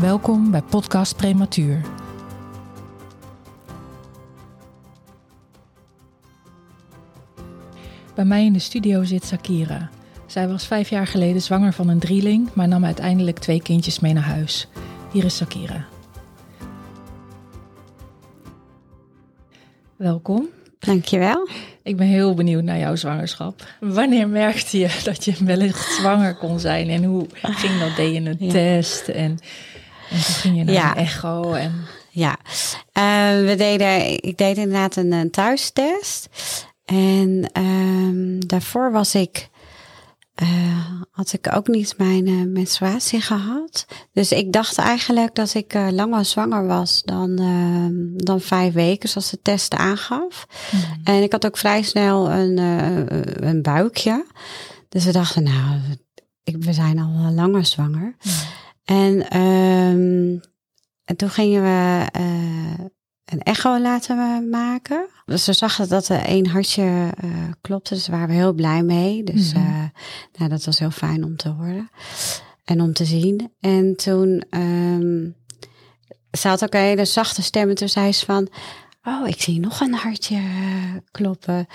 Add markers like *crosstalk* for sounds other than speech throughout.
Welkom bij Podcast Prematuur. Bij mij in de studio zit Sakira. Zij was vijf jaar geleden zwanger van een drieling, maar nam uiteindelijk twee kindjes mee naar huis. Hier is Sakira. Welkom. Dankjewel. Ik ben heel benieuwd naar jouw zwangerschap. Wanneer merkte je dat je wellicht zwanger kon zijn en hoe ging dat? Deed je een Ja. test en, en toen ging je naar Ja. echo en Ja, Eh, we deden, ik deed inderdaad een, een thuistest. En ehm, daarvoor was ik, eh, had ik ook niet mijn eh, menstruatie gehad. Dus ik dacht eigenlijk dat ik eh, langer zwanger was dan, ehm, dan vijf weken, zoals de test aangaf. En ik had ook vrij snel een, eh, een buikje. Dus we dachten, nou, ik, we zijn al langer zwanger. En, ehm, en toen gingen we eh, een echo laten maken. Dus we zagen dat er één hartje eh, klopte. Dus daar waren we heel blij mee. Dus Mhm. eh, nou, dat was heel fijn om te horen. En om te zien. En toen ehm ze had ook een hele zachte stem. En toen zei ze van... Oh, ik zie nog een hartje kloppen.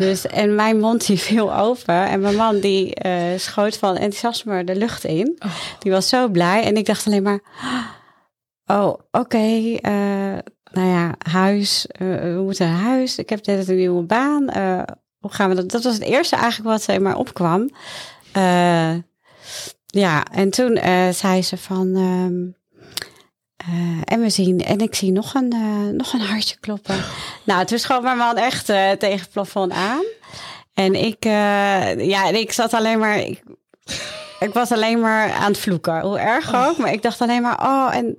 Dus, en mijn mond die viel open. En mijn man die eh, schoot van enthousiasme de lucht in. Oh. Die was zo blij. En ik dacht alleen maar... Oh, oké. eh, nou ja, huis. eh, we moeten naar huis. Ik heb net een nieuwe baan. hoe gaan we dat? Dat was het eerste eigenlijk wat er maar opkwam. Ja, en toen zei ze van... ehm, eh, en we zien, en ik zie nog een, eh, nog een hartje kloppen. *gasps* nou, toen schoot mijn man echt eh, tegen het plafond aan. En ik, ja, en ik zat alleen maar, ik, ik was alleen maar aan het vloeken. Hoe erg ook, maar ik dacht alleen maar, oh, en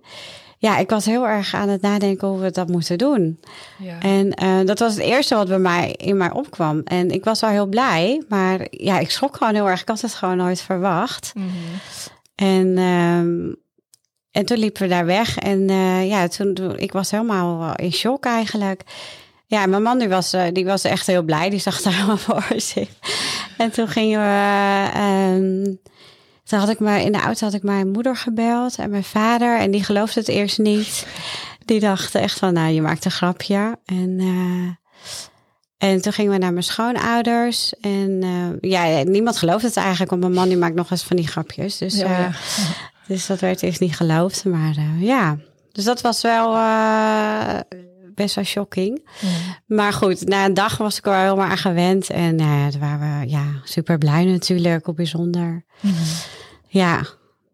ja, ik was heel erg aan het nadenken hoe we dat moeten doen. ja. En dat was het eerste wat bij mij in mij opkwam. En ik was wel heel blij, maar ja, ik schrok gewoon heel erg. Ik had het gewoon nooit verwacht. Mhm. En, ehm, en toen liepen we daar weg. En eh, ja, toen, ik was helemaal in shock eigenlijk. Ja, mijn man die was, eh, die was echt heel blij. Die zag het *laughs* helemaal voor zich. En toen gingen we... ehm, toen had ik me, in de auto had ik mijn moeder gebeld en mijn vader. En die geloofde het eerst niet. Die dachten echt van, nou, je maakt een grapje. En, eh, en toen gingen we naar mijn schoonouders. En ja, niemand geloofde het eigenlijk. Want mijn man die maakt nog eens van die grapjes. Dus, Ja, ja. Dus dat werd eerst niet geloofd. Maar eh, ja, dus dat was wel eh, best wel shocking. Maar goed, na een dag was ik er wel helemaal aan gewend. En uh, toen waren we ja, super blij natuurlijk, op bijzonder. Mhm. Ja,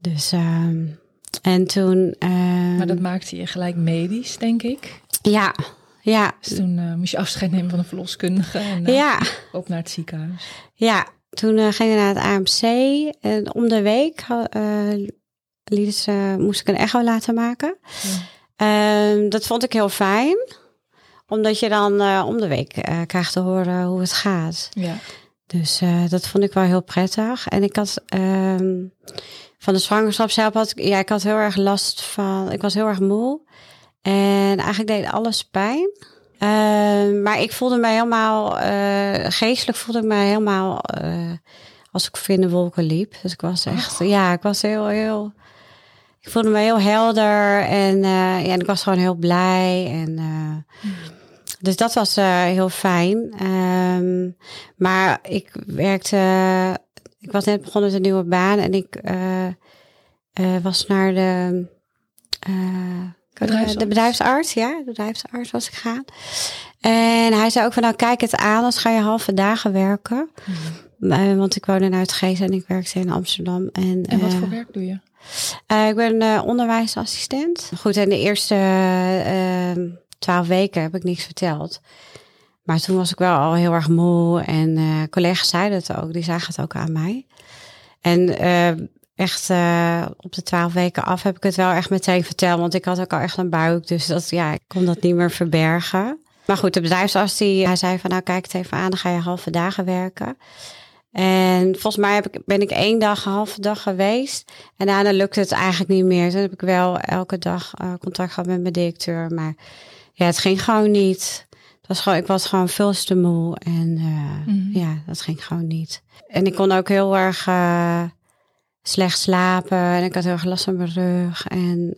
dus... ehm, en toen... ehm, Maar dat maakte je gelijk medisch, denk ik. Ja, ja, Dus toen moest je afscheid nemen van een verloskundige en ja, op naar het ziekenhuis. ja. Toen gingen we naar het AMC. En om de week eh, lieten ze, moest ik een echo laten maken. Ehm, dat vond ik heel fijn. Omdat je dan eh, om de week eh, krijgt te horen hoe het gaat. Ja. Dus eh, dat vond ik wel heel prettig. En ik had ehm, van de zwangerschap zelf had ik, ja, ik had heel erg last van. Ik was heel erg moe. En eigenlijk deed alles pijn. Ehm, maar ik voelde me helemaal, eh, geestelijk voelde ik me helemaal eh, als ik in de wolken liep. Dus ik was echt, ja, ik was heel, heel, ik voelde me heel helder en, eh, ja, en ik was gewoon heel blij. En, eh, dus dat was eh, heel fijn. Ehm, maar ik werkte, ik was net begonnen met een nieuwe baan en ik was naar de, Bedrijfsarts. de bedrijfsarts. Ja, de bedrijfsarts was ik gaan. En hij zei ook van nou kijk het aan, als ga je halve dagen werken. Eh, want ik woonde in Uitgeest en ik werkte in Amsterdam. En, En wat voor werk doe je? Eh, ik ben eh, onderwijsassistent. Goed, en de eerste eh, twaalf weken heb ik niks verteld. Maar toen was ik wel al heel erg moe. En eh, collega's zeiden het ook. Die zagen het ook aan mij. En echt op de twaalf weken af heb ik het wel echt meteen verteld. Want ik had ook al echt een buik. Dus dat, ja, ik kon dat niet meer verbergen. Maar goed, de bedrijfsarts die, hij zei van nou kijk het even aan, dan ga je halve dagen werken. En volgens mij heb ik, ben ik één dag, een halve dag geweest. En daarna lukte het eigenlijk niet meer. Toen heb ik wel elke dag uh, contact gehad met mijn directeur. Maar ja, het ging gewoon niet. Het was gewoon, ik was gewoon veel te moe. En uh, mm. ja, dat ging gewoon niet. En ik kon ook heel erg uh, slecht slapen. En ik had heel erg last van mijn rug. En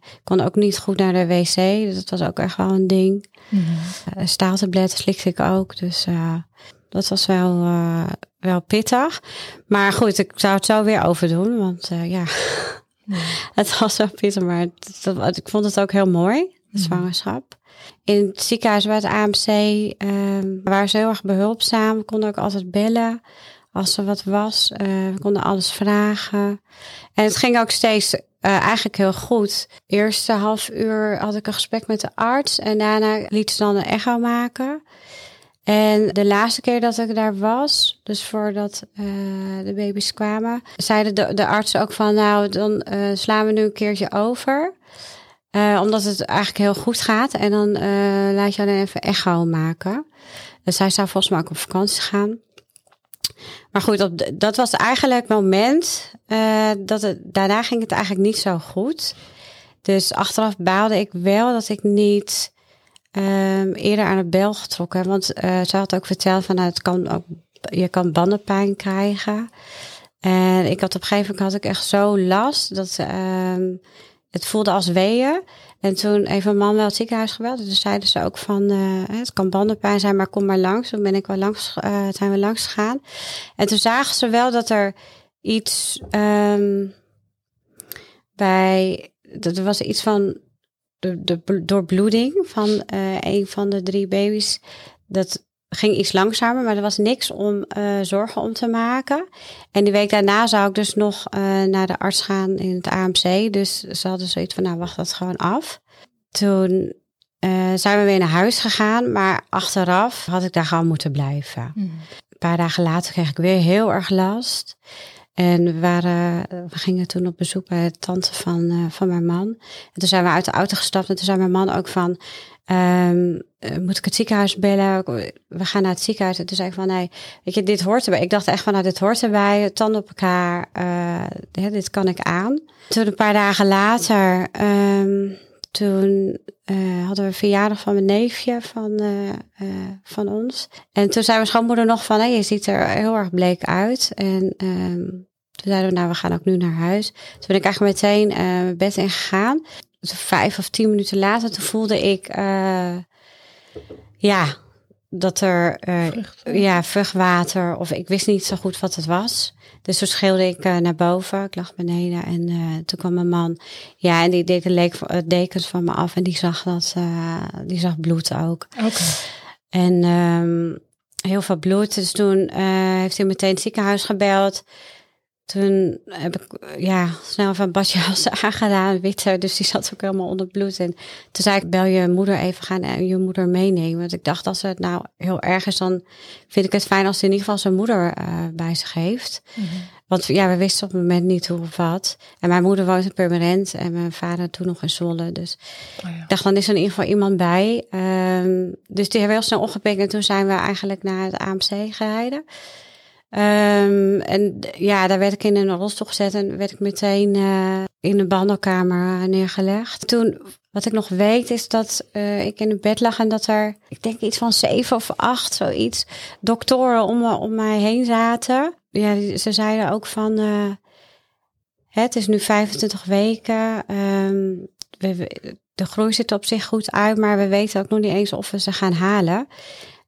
ik kon ook niet goed naar de wc. Dus dat was ook echt wel een ding. Mm. staaltabletten slikte ik ook. Dus dat was wel, uh, wel pittig. Maar goed, ik zou het zo weer overdoen. Want uh, ja, *laughs* het was wel pittig. Maar dat, ik vond het ook heel mooi, de mhm. zwangerschap. In het ziekenhuis bij het AMC uh, waren ze heel erg behulpzaam. We konden ook altijd bellen als er wat was. Uh, we konden alles vragen. En het ging ook steeds uh, eigenlijk heel goed. Eerste half uur had ik een gesprek met de arts. En daarna liet ze dan een echo maken. En de laatste keer dat ik daar was, dus voordat uh, de baby's kwamen, zeiden de, de artsen ook van, nou, dan uh, slaan we nu een keertje over. Uh, omdat het eigenlijk heel goed gaat. En dan laat je dan even echo maken. Dus zij zou volgens mij ook op vakantie gaan. Maar goed, op, dat was eigenlijk het moment. dat het, daarna ging het eigenlijk niet zo goed. Dus achteraf baalde ik wel dat ik niet um, eerder aan het bel getrokken. Want uh, ze had ook verteld van nou, het kan ook, je kan bandenpijn krijgen. En ik had op een gegeven moment had ik echt zo last dat um, het voelde als weeën. En toen heeft mijn man wel het ziekenhuis gebeld. Dus zeiden ze ook van uh, het kan bandenpijn zijn, maar kom maar langs. Toen ben ik wel langs, uh, zijn we langs gegaan. En toen zagen ze wel dat er iets um, bij. Dat er was iets van de, de doorbloeding van uh, een van de drie baby's, dat ging iets langzamer, maar er was niks om uh, zorgen om te maken. En die week daarna zou ik dus nog uh, naar de arts gaan in het AMC. Dus ze hadden zoiets van, nou wacht dat gewoon af. Toen zijn we weer naar huis gegaan, maar achteraf had ik daar gewoon moeten blijven. Mhm. Een paar dagen later kreeg ik weer heel erg last. En we, waren, we gingen toen op bezoek bij de tante van, uh, van mijn man. En toen zijn we uit de auto gestapt. En toen zei mijn man ook van, um, moet ik het ziekenhuis bellen? We gaan naar het ziekenhuis. En toen zei ik van, nee, weet je, dit hoort erbij. Ik dacht echt van, nou, dit hoort erbij. Tanden op elkaar, uh, dit kan ik aan. Toen een paar dagen later, um, toen uh, hadden we een verjaardag van mijn neefje van, uh, van ons. En toen zei mijn schoonmoeder nog van, hey, je ziet er heel erg bleek uit. En um, toen zeiden we, nou, we gaan ook nu naar huis. Toen ben ik eigenlijk meteen mijn bed in gegaan. Dus vijf of tien minuten later, toen voelde ik, ja, dat er, uh, ja, vruchtwater, of ik wist niet zo goed wat het was. Dus toen schreeuwde ik uh, naar boven, ik lag beneden en uh, toen kwam mijn man. Ja, en die deed de dekens van me af en die zag dat, die zag bloed ook. Oké. En um, heel veel bloed. Dus toen heeft hij meteen het ziekenhuis gebeld. Toen heb ik ja, snel van badjas *laughs* aangedaan, witte. Dus die zat ook helemaal onder bloed. En toen zei ik, bel je moeder even gaan en je moeder meenemen. Want ik dacht, als het nou heel erg is, dan vind ik het fijn als hij in ieder geval zijn moeder uh, bij zich heeft. Mm -hmm. Want ja, we wisten op het moment niet hoe of wat. En mijn moeder woont in Permanent en mijn vader toen nog in Zwolle. Dus oh ja. ik dacht, dan is er in ieder geval iemand bij. Um, dus die hebben heel snel opgepikt. En toen zijn we eigenlijk naar het AMC gereden. Um, en ja, daar werd ik in een rolstoel gezet en werd ik meteen uh, in de behandelkamer neergelegd. Toen, wat ik nog weet, is dat uh, ik in het bed lag en dat er, ik denk iets van zeven of acht, zoiets, doktoren om, om mij heen zaten. Ja, ze zeiden ook van, het is nu 25 weken. Um, we, de groei zit op zich goed uit, maar we weten ook nog niet eens of we ze gaan halen.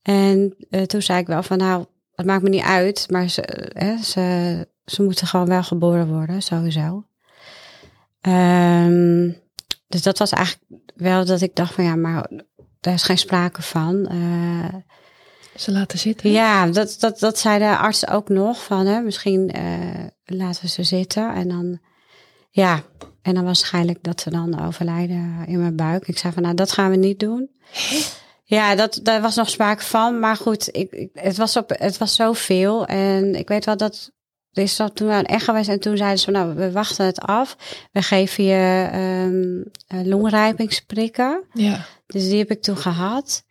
En toen zei ik wel van, nou, het maakt me niet uit, maar ze, hè, ze, ze moeten gewoon wel geboren worden, sowieso. Um, dus dat was eigenlijk wel dat ik dacht van ja, maar daar is geen sprake van. Uh, ze laten zitten? Ja, dat, dat, dat zei de arts ook nog van hè, misschien uh, laten we ze zitten en dan ja, en dan waarschijnlijk dat ze dan overlijden in mijn buik. Ik zei van nou, dat gaan we niet doen. Ja, dat, daar was nog sprake van. Maar goed, ik, ik, het, was op, het was zoveel. En ik weet wel dat er is dat toen wel een echt geweest en toen zeiden ze van nou, we wachten het af. We geven je um, longrijpingsprikken. Ja. Dus die heb ik toen gehad.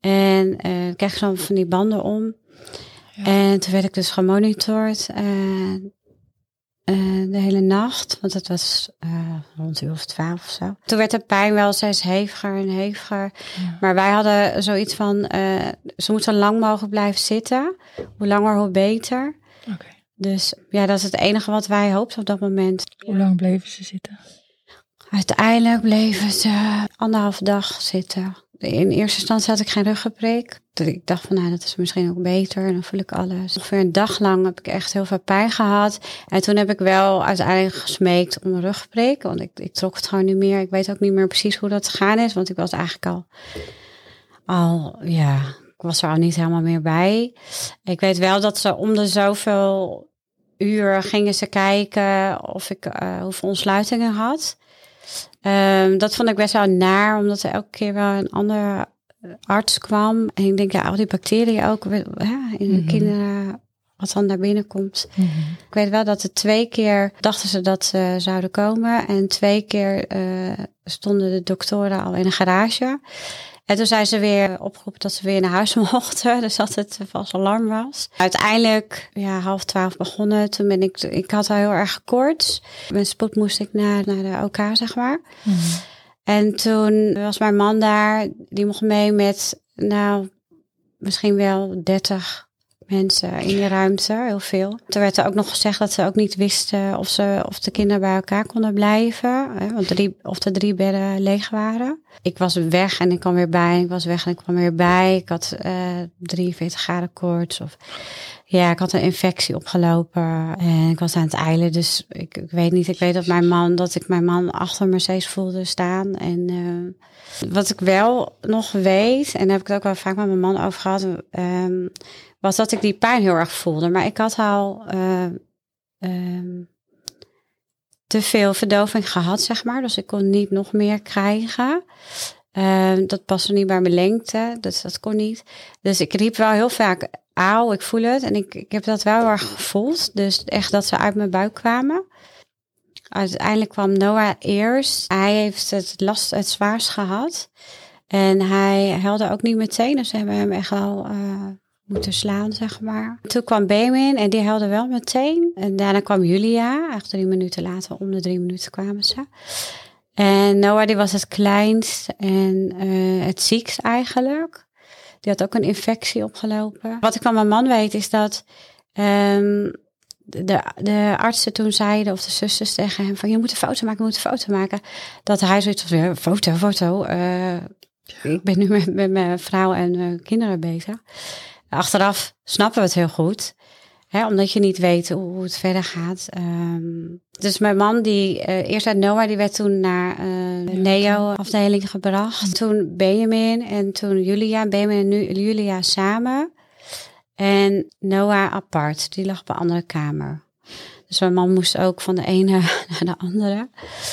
En uh, ik kreeg zo van die banden om. Ja. En toen werd ik dus gemonitord. Uh, uh, de hele nacht, want het was uh, rond uur of twaalf of zo. Toen werd de pijn wel steeds heviger en heviger. Ja. Maar wij hadden zoiets van, uh, ze moet zo lang mogelijk blijven zitten. Hoe langer, hoe beter. Okay. Dus ja, dat is het enige wat wij hoopten op dat moment. Hoe lang bleven ze zitten? Uiteindelijk bleven ze anderhalf dag zitten. In eerste instantie had ik geen ruggenprik. Ik dacht van, nou, dat is misschien ook beter. Dan voel ik alles. Ongeveer een dag lang heb ik echt heel veel pijn gehad. En toen heb ik wel uiteindelijk gesmeekt om een ruggenprik. Want ik, ik trok het gewoon niet meer. Ik weet ook niet meer precies hoe dat gegaan is. Want ik was eigenlijk al, al ja, ik was er al niet helemaal meer bij. Ik weet wel dat ze om de zoveel uur gingen ze kijken of ik uh, hoeveel ontsluitingen had. Um, dat vond ik best wel naar, omdat er elke keer wel een andere arts kwam. En ik denk, ja, al die bacteriën ook hè, in de -hmm. kinderen, wat dan naar binnen komt. Mhm. Ik weet wel dat er twee keer dachten ze dat ze zouden komen. En twee keer uh, stonden de doktoren al in een garage. En toen zijn ze weer opgeroepen dat ze weer naar huis *laughs* mochten. Dus dat het vast alarm was. Uiteindelijk, ja, half twaalf begonnen. Toen ben ik, ik had al heel erg koorts. Met spoed moest ik naar, naar de OK, zeg maar. Mm -hmm. En toen was mijn man daar. Die mocht mee met, nou, misschien wel 30 mensen in die ruimte. Heel veel. Toen werd er ook nog gezegd dat ze ook niet wisten of, ze, of de kinderen bij elkaar konden blijven. Hè, want drie, of de drie bedden leeg waren. Ik was weg en ik kwam weer bij. Ik was weg en ik kwam weer bij. Ik had uh, 43 graden koorts. Of, ja, ik had een infectie opgelopen. En ik was aan het eilen. Dus ik, ik weet niet. Ik weet dat mijn man, dat ik mijn man achter me steeds voelde staan. En uh, wat ik wel nog weet, en daar heb ik het ook wel vaak met mijn man over gehad. Um, was dat ik die pijn heel erg voelde. Maar ik had al uh, um, te veel verdoving gehad, zeg maar. Dus ik kon niet nog meer krijgen. Uh, dat paste niet bij mijn lengte, dus dat kon niet. Dus ik riep wel heel vaak, auw, ik voel het. En ik, ik heb dat wel erg gevoeld. Dus echt dat ze uit mijn buik kwamen. Uiteindelijk kwam Noah eerst. Hij heeft het last het zwaarst gehad. En hij helde ook niet meteen. Dus we hebben hem echt wel uh, moeten slaan, zeg maar. Toen kwam Benjamin en die helde wel meteen. En daarna kwam Julia, echt drie minuten later, om de drie minuten kwamen ze. En Noah die was het kleinst en uh, het ziekst eigenlijk. Die had ook een infectie opgelopen. Wat ik van mijn man weet is dat um, de, de artsen toen zeiden, of de zusters tegen hem, van je moet een foto maken, je moet een foto maken. Dat hij zoiets van, foto, foto. Uh, ik ben nu met, met mijn vrouw en uh, kinderen bezig. Achteraf snappen we het heel goed. Hè, omdat je niet weet hoe, het verder gaat. Um, dus mijn man, die uh, eerst uit Noah, die werd toen naar uh, de Neo-afdeling gebracht. Toen Benjamin en toen Julia. Benjamin en nu, Julia samen. En Noah apart. Die lag op een andere kamer. Dus mijn man moest ook van de ene *laughs* naar de andere.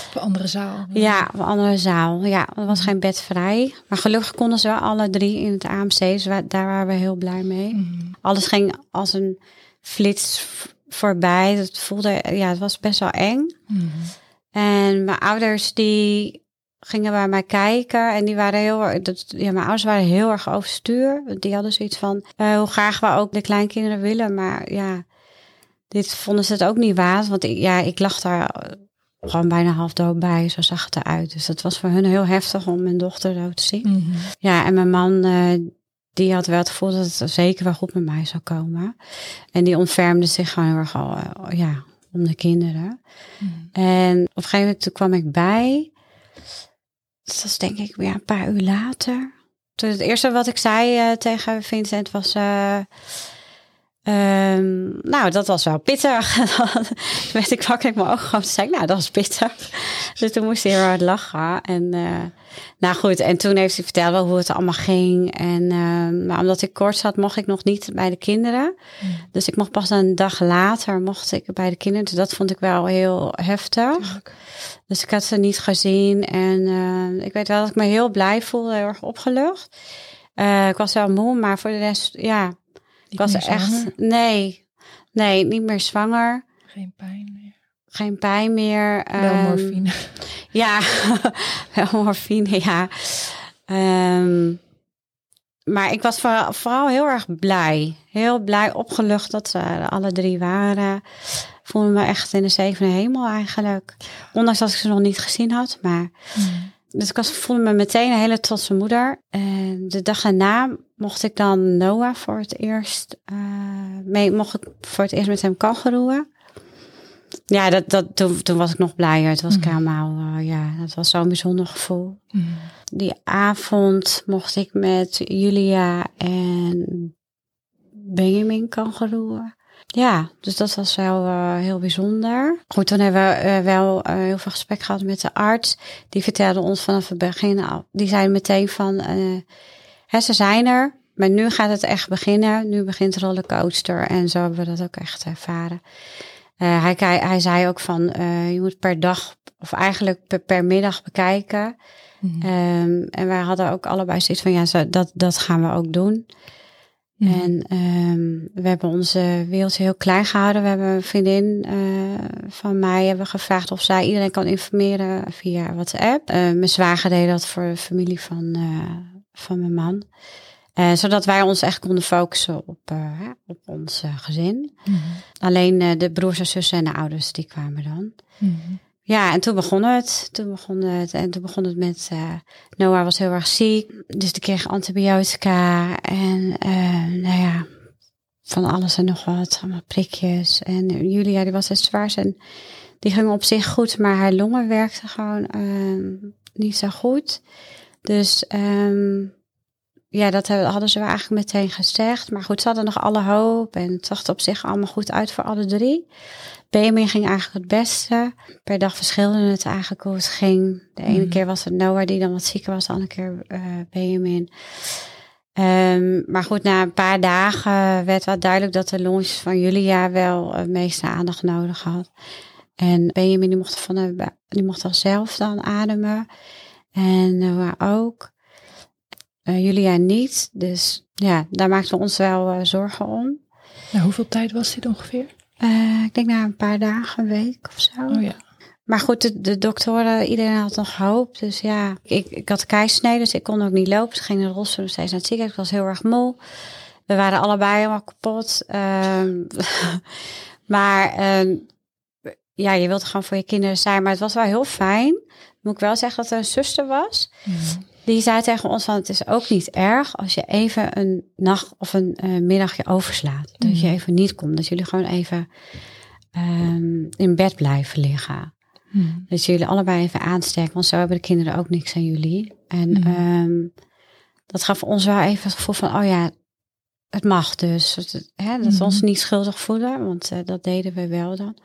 Op een andere zaal? Ja, op een andere zaal. Ja, er was geen bed vrij. Maar gelukkig konden ze alle drie in het AMC. Dus daar waren we heel blij mee. Mm. Alles ging als een flits voorbij. Het voelde, ja, het was best wel eng. Mm. En mijn ouders die gingen bij mij kijken en die waren heel dat, ja, mijn ouders waren heel erg overstuur. Die hadden zoiets van uh, hoe graag we ook de kleinkinderen willen, maar ja, dit vonden ze het ook niet waard. Want ik, ja, ik lag daar gewoon bijna half dood bij, zo zag het eruit. Dus het was voor hun heel heftig om mijn dochter dood te zien. Mm -hmm. Ja, en mijn man uh, die had wel het gevoel dat het zeker wel goed met mij zou komen. En die ontfermde zich gewoon heel erg al, uh, ja, om de kinderen. Mm. En op een gegeven moment toen kwam ik bij. Dat was denk ik weer een paar uur later. Toen het eerste wat ik zei uh, tegen Vincent was... Um, nou, dat was wel pittig. *laughs* werd ik wakker, ik mijn ogen gewoon zei, nou, dat was pittig. dus toen moest hij heel hard lachen. En uh, nou goed, en toen heeft hij verteld wel hoe het allemaal ging. En, uh, maar omdat ik kort zat, mocht ik nog niet bij de kinderen. Mm. Dus ik mocht pas een dag later mocht ik bij de kinderen. Dus dat vond ik wel heel heftig. Dus ik had ze niet gezien. En uh, ik weet wel dat ik me heel blij voelde, heel erg opgelucht. Uh, ik was wel moe, maar voor de rest, ja, ik was echt. Nee. Nee, niet meer zwanger. Geen pijn meer. Geen pijn meer. Wel Ehm, morfine. *laughs* Ja, *laughs* wel morfine, ja. Ehm, maar ik was vooral, vooral heel erg blij. Heel blij, opgelucht dat ze er alle drie waren. Voelde me echt in de zevende hemel eigenlijk. Ondanks dat ik ze nog niet gezien had. Maar Mm. Dus ik was, voelde me meteen een hele trotse moeder. En de dag daarna mocht ik dan Noah voor het eerst... eh, mee, mocht ik voor het eerst met hem kangeroeën. Ja, dat, dat, toen, toen was ik nog blijer. Het was Mhm. helemaal... eh, ja, dat was zo'n bijzonder gevoel. Mm. Die avond mocht ik met Julia en Benjamin kangeroeën. Ja, dus dat was wel eh, heel bijzonder. Goed, toen hebben we eh, wel eh, heel veel gesprek gehad met de arts. Die vertelde ons vanaf het begin al. Die zei meteen van, hè, ze zijn er. Maar nu gaat het echt beginnen. Nu begint rollercoaster. En zo hebben we dat ook echt ervaren. Hij, hij, zei ook van, je moet per dag, of eigenlijk per, per middag bekijken. Mm. Ehm, en wij hadden ook allebei zoiets van, ja, zo, dat, dat gaan we ook doen. Mm. En ehm, we hebben onze wereldje heel klein gehouden. We hebben een vriendin eh, van mij hebben gevraagd of zij iedereen kan informeren via WhatsApp. Eh, mijn zwager deed dat voor de familie van, eh, van mijn man. Zodat wij ons echt konden focussen op, op ons gezin. Mm. Alleen de broers en zussen en de ouders, die kwamen dan. Mm. Ja, en toen begon het. Toen begon het. En toen begon het met. eh, Noah was heel erg ziek. Dus die kreeg antibiotica. En eh, nou ja, van alles en nog wat. Allemaal prikjes. En Julia, die was het zwaarst. En die ging op zich goed. Maar haar longen werkten gewoon ehm, niet zo goed. Dus ehm, ja, dat hadden ze eigenlijk meteen gezegd. Maar goed, ze hadden nog alle hoop. En het zag op zich allemaal goed uit voor alle drie. Benjamin ging eigenlijk het beste. Per dag verschilde het eigenlijk hoe het ging. De ene Mhm. keer was het Noah die dan wat zieker was, de andere keer eh, Benjamin. Ehm, maar goed, na een paar dagen werd wel duidelijk dat de longetjes van Julia wel het meeste aandacht nodig had. En Benjamin die mocht, van de, die mocht al zelf dan ademen. En Noah ook. Eh, Julia niet. Dus ja, daar maakten we ons wel eh, zorgen om. Nou, hoeveel tijd was dit ongeveer? Eh, ik denk na een paar dagen, een week of zo. Oh ja. Maar goed, de, de doktoren, iedereen had nog hoop. Dus ja, ik, ik had keisnede, dus ik kon ook niet lopen. Ze gingen in de rolstoel nog steeds naar het ziekenhuis. Ik was heel erg moe. We waren allebei helemaal kapot. Ehm, *laughs* maar ehm, ja, je wilt gewoon voor je kinderen zijn. Maar het was wel heel fijn. Moet ik wel zeggen dat er een zuster was. Mm. Die zei tegen ons van het is ook niet erg als je even een nacht of een eh, middagje overslaat. Dat je Mhm. even niet komt. Dat jullie gewoon even ehm, in bed blijven liggen. Mm. Dat jullie allebei even aansterken. Want zo hebben de kinderen ook niks aan jullie. En Mhm. ehm, dat gaf ons wel even het gevoel van, oh ja, het mag dus. Het- hè, dat we ons niet schuldig voelen. Want eh, dat deden we wel dan.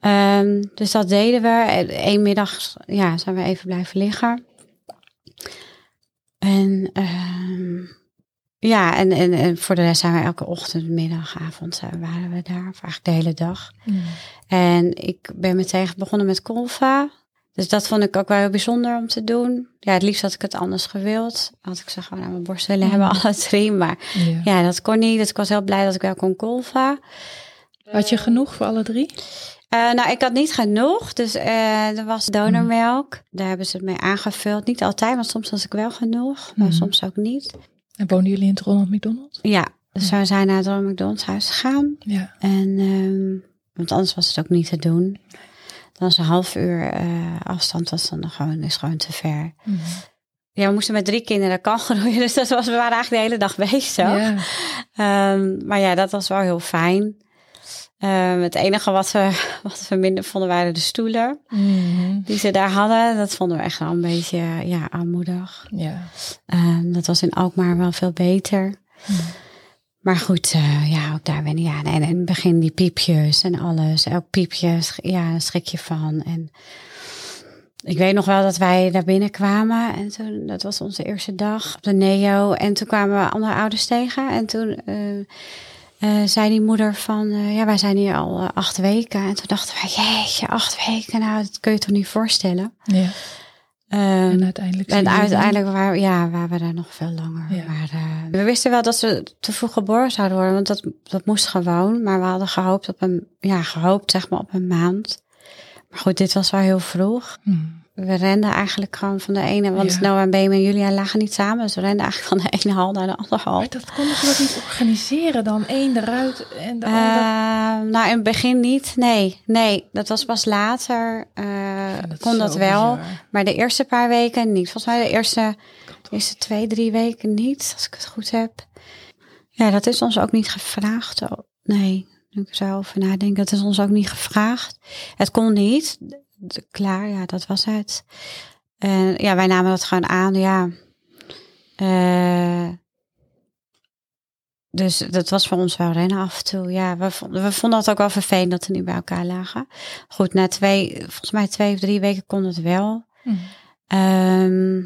Ehm, dus dat deden we. Eén middag ja, zijn we even blijven liggen. En ehm, ja, en, en, en voor de rest zijn we elke ochtend, middag, avond eh, waren we daar. Of eigenlijk de hele dag. Mm. En ik ben meteen begonnen met kolva. Dus dat vond ik ook wel heel bijzonder om te doen. Ja, het liefst had ik het anders gewild. Had ik ze gewoon aan mijn borst willen hebben, alle drie. Maar Ja. ja, dat kon niet. Dus ik was heel blij dat ik wel kon kolva. Had je genoeg voor alle drie? Eh, nou, ik had niet genoeg. Dus eh, er was donormelk. Daar hebben ze het mee aangevuld. Niet altijd, maar soms was ik wel genoeg. Maar Mhm. soms ook niet. En woonden jullie in het Ronald McDonald? Ja, dus we zijn naar het Ronald McDonald's huis gegaan. Ja. En, ehm, want anders was het ook niet te doen. Dan was een half uur eh, afstand, was dan gewoon, is gewoon te ver. Mm. Ja, we moesten met drie kinderen kan groeien. *laughs* Dus dat was, we waren eigenlijk de hele dag bezig. Ja. Ehm, maar ja, dat was wel heel fijn. Ehm, het enige wat we, *laughs* wat we minder vonden waren de stoelen Mhm. die ze daar hadden. Dat vonden we echt wel een beetje ja, armoedig. Ja. Ehm, dat was in Alkmaar wel veel beter. Mm. Maar goed, eh, ja, ook daar ben ik. Ja, en in het begin die piepjes en alles. Elk piepje, ja, een schrik je van. En ik weet nog wel dat wij daar binnenkwamen. En toen, dat was onze eerste dag op de Neo. En toen kwamen we andere ouders tegen. En toen eh, eh, zei die moeder van, eh, ja, wij zijn hier al eh, acht weken. En toen dachten wij, jeetje, acht weken, nou, dat kun je toch niet voorstellen. Ja. Ehm, En uiteindelijk. en uiteindelijk waren, ja, waren we daar nog veel langer. Ja. Maar we wisten wel dat ze te vroeg geboren zouden worden, want dat, dat moest gewoon. Maar we hadden gehoopt op een, ja, gehoopt zeg maar op een maand. Maar goed, dit was wel heel vroeg. Hmm. We renden eigenlijk gewoon van de ene, want Ja. Noah en Beem en Julia lagen niet samen. Dus we renden eigenlijk van de *laughs* ene hal naar de andere hal. Maar dat konden ze niet organiseren dan? één eruit en de ander. Eh, nou, in het begin niet. Nee, nee, dat was pas later. is kon dat wel. bizar. Maar de eerste paar weken niet. Volgens mij de eerste, eerste twee, drie weken niet, als ik het goed heb. Ja, dat is ons ook niet gevraagd. Oh, Nee, nu ik er zo over nadenk, dat is ons ook niet gevraagd. Het kon niet. Klaar, ja, dat was het. En ja, wij namen dat gewoon aan, ja. Eh, dus dat was voor ons wel rennen af en toe. Ja, we vonden, we vonden het ook wel vervelend dat we niet bij elkaar lagen. Goed, na twee, volgens mij twee of drie weken kon het wel. Hmm. Ehm,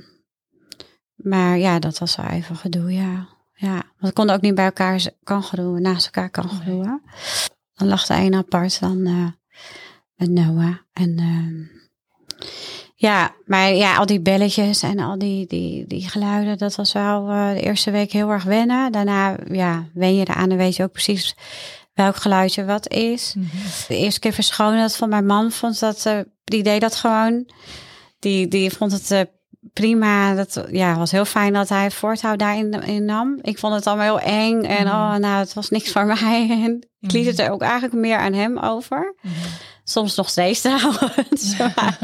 maar ja, dat was wel even gedoe, ja. Ja, want we konden ook niet bij elkaar z- kangeroe, naast elkaar kangeroe. Dan lag de een apart dan eh, met Noah. En ehm, ja, maar ja, al die belletjes en al die, die, die geluiden, dat was wel eh, de eerste week heel erg wennen. Daarna, ja, wen je eraan en weet je ook precies welk geluidje wat is. Mhm. De eerste keer verschonen, dat van mijn man vond dat, eh, die deed dat gewoon. Die, die vond het eh, prima. Dat ja, was heel fijn dat hij voortouw daarin in nam. Ik vond het allemaal heel eng en Mhm. oh, nou, het was niks voor *laughs* mij. En ik liet Mhm. het er ook eigenlijk meer aan hem over. Mhm. Soms nog steeds *laughs* trouwens. *laughs* Maar,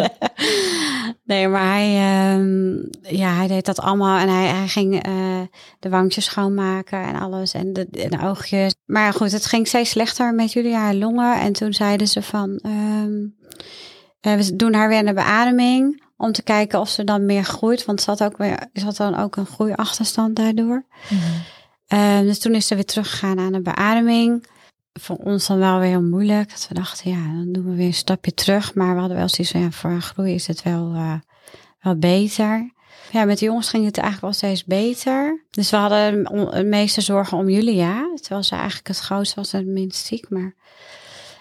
nee, maar hij, ehm, ja, hij deed dat allemaal. En hij, hij ging eh, de wangjes schoonmaken en alles. En de, en de oogjes. Maar goed, het ging steeds slechter met Julia haar longen. En toen zeiden ze van... ehm, eh, we doen haar weer een beademing. Om te kijken of ze dan meer groeit. Want ze had, ook weer, ze had dan ook een groeiachterstand daardoor. Mhm. Ehm, dus toen is ze weer teruggegaan aan de beademing. Voor ons dan wel weer heel moeilijk. Dat we dachten, ja, dan doen we weer een stapje terug. Maar we hadden wel zoiets van, ja, voor een groei is het wel, eh, wel beter. Ja, met de jongens ging het eigenlijk wel steeds beter. Dus we hadden de meeste zorgen om Julia. Terwijl ze eigenlijk het grootste was en het minst ziek. Maar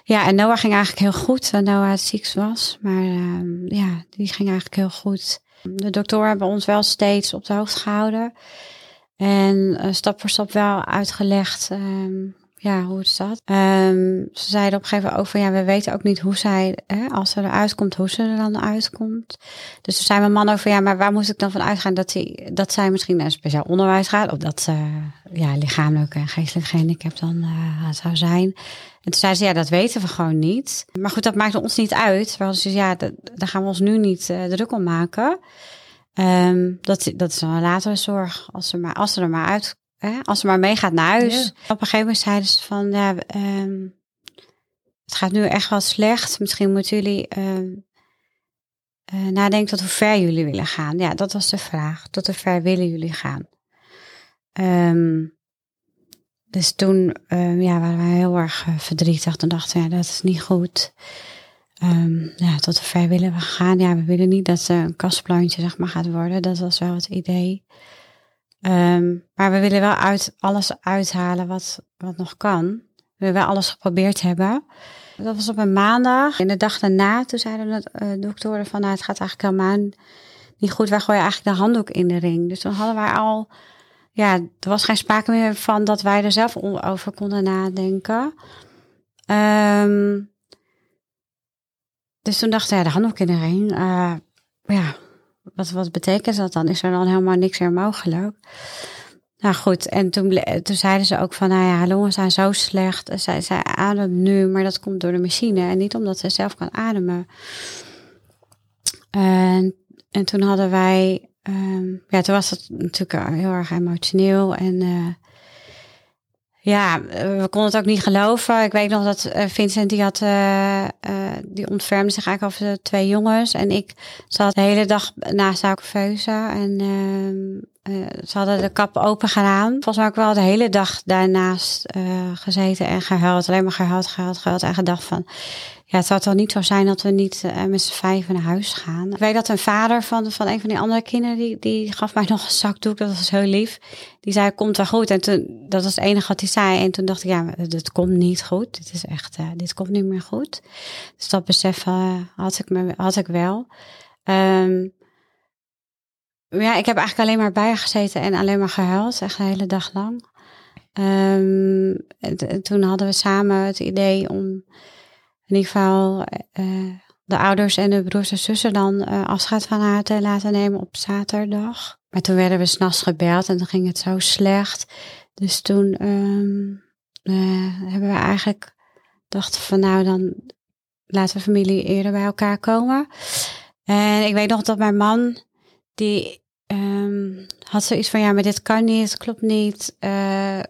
ja, en Noah ging eigenlijk heel goed. Noah het ziekst was. Maar ehm, ja, die ging eigenlijk heel goed. De doktoren hebben ons wel steeds op de hoogte gehouden. En eh, stap voor stap wel uitgelegd ehm, ja, hoe het zat. Ehm, ze zeiden op een gegeven moment ook van ja, we weten ook niet hoe zij, hè, als ze eruit komt, hoe ze er dan uitkomt. Dus toen zei mijn man van ja, maar waar moest ik dan van uitgaan dat, die, dat zij misschien naar speciaal onderwijs gaat? Of dat ze ja, lichamelijk en geestelijk gehandicapt dan eh, zou zijn. En toen zei ze ja, dat weten we gewoon niet. Maar goed, dat maakte ons niet uit. We hadden dus ja, dat, daar gaan we ons nu niet eh, druk om maken. Ehm, dat, dat is dan een latere zorg. Als ze, maar, als ze er maar uit, hè, als ze maar meegaat naar huis. Ja. Op een gegeven moment zeiden ze van, ja, ehm, het gaat nu echt wel slecht. Misschien moeten jullie ehm, eh, nadenken tot hoe ver jullie willen gaan. Ja, dat was de vraag. Tot hoe ver willen jullie gaan? Ehm, dus toen ja, waren we heel erg eh, verdrietig. Toen dachten we, ja, dat is niet goed. Ja, tot hoe ver willen we gaan? Ja, we willen niet dat ze een kastplantje zeg maar, gaat worden. Dat was wel het idee. Ehm, maar we willen wel uit, alles uithalen wat, wat nog kan. We willen wel alles geprobeerd hebben. Dat was op een maandag. En de dag daarna, toen zeiden de eh, doktoren van... Nou, het gaat eigenlijk helemaal niet goed. Wij gooien eigenlijk de handdoek in de ring. Dus toen hadden wij al... Ja, er was geen sprake meer van dat wij er zelf over konden nadenken. Ehm, dus toen dachten we, ja, de handdoek in de ring. eh, ja, wat, wat betekent dat dan? Is er dan helemaal niks meer mogelijk? Nou goed, en toen, toen zeiden ze ook van, nou ja, longen zijn zo slecht. Zij, zij ademt nu, maar dat komt door de machine en niet omdat ze zelf kan ademen. En, en toen hadden wij, ehm, ja, toen was het natuurlijk heel erg emotioneel en eh, ja, eh, we konden het ook niet geloven. Ik weet nog dat eh, Vincent, die had, eh, die ontfermde zich eigenlijk over de twee jongens. En ik zat de hele dag naast haar couveuse en ehm, eh, ze hadden de kap open gedaan. Volgens mij ook wel de hele dag daarnaast eh, gezeten en gehuild. Alleen maar gehuild, gehuild, gehuild. En gedacht van, ja, het zou toch niet zo zijn dat we niet eh, met z'n vijven naar huis gaan. Ik weet dat een vader van, van een van die andere kinderen, die, die gaf mij nog een zakdoek. Dat was heel lief. Die zei, komt wel goed. En toen, dat was het enige wat hij zei. En toen dacht ik, ja, dit komt niet goed. Dit is echt, dit komt niet meer goed. Dus dat besef had, ik me, had ik wel. Ehm, ja, ik heb eigenlijk alleen maar bij haar gezeten en alleen maar gehuild, echt de hele dag lang. Ehm, en, toen hadden we samen het idee om in ieder geval uh, de ouders en de broers en zussen dan uh, afscheid van haar te laten nemen op zaterdag. Maar toen werden we s'nachts gebeld en toen ging het zo slecht. Dus toen um, uh, hebben we eigenlijk dachten van nou dan laten we familie eerder bij elkaar komen. En ik weet nog dat mijn man, die um, had zoiets van ja, maar dit kan niet, klopt niet. Uh, uh,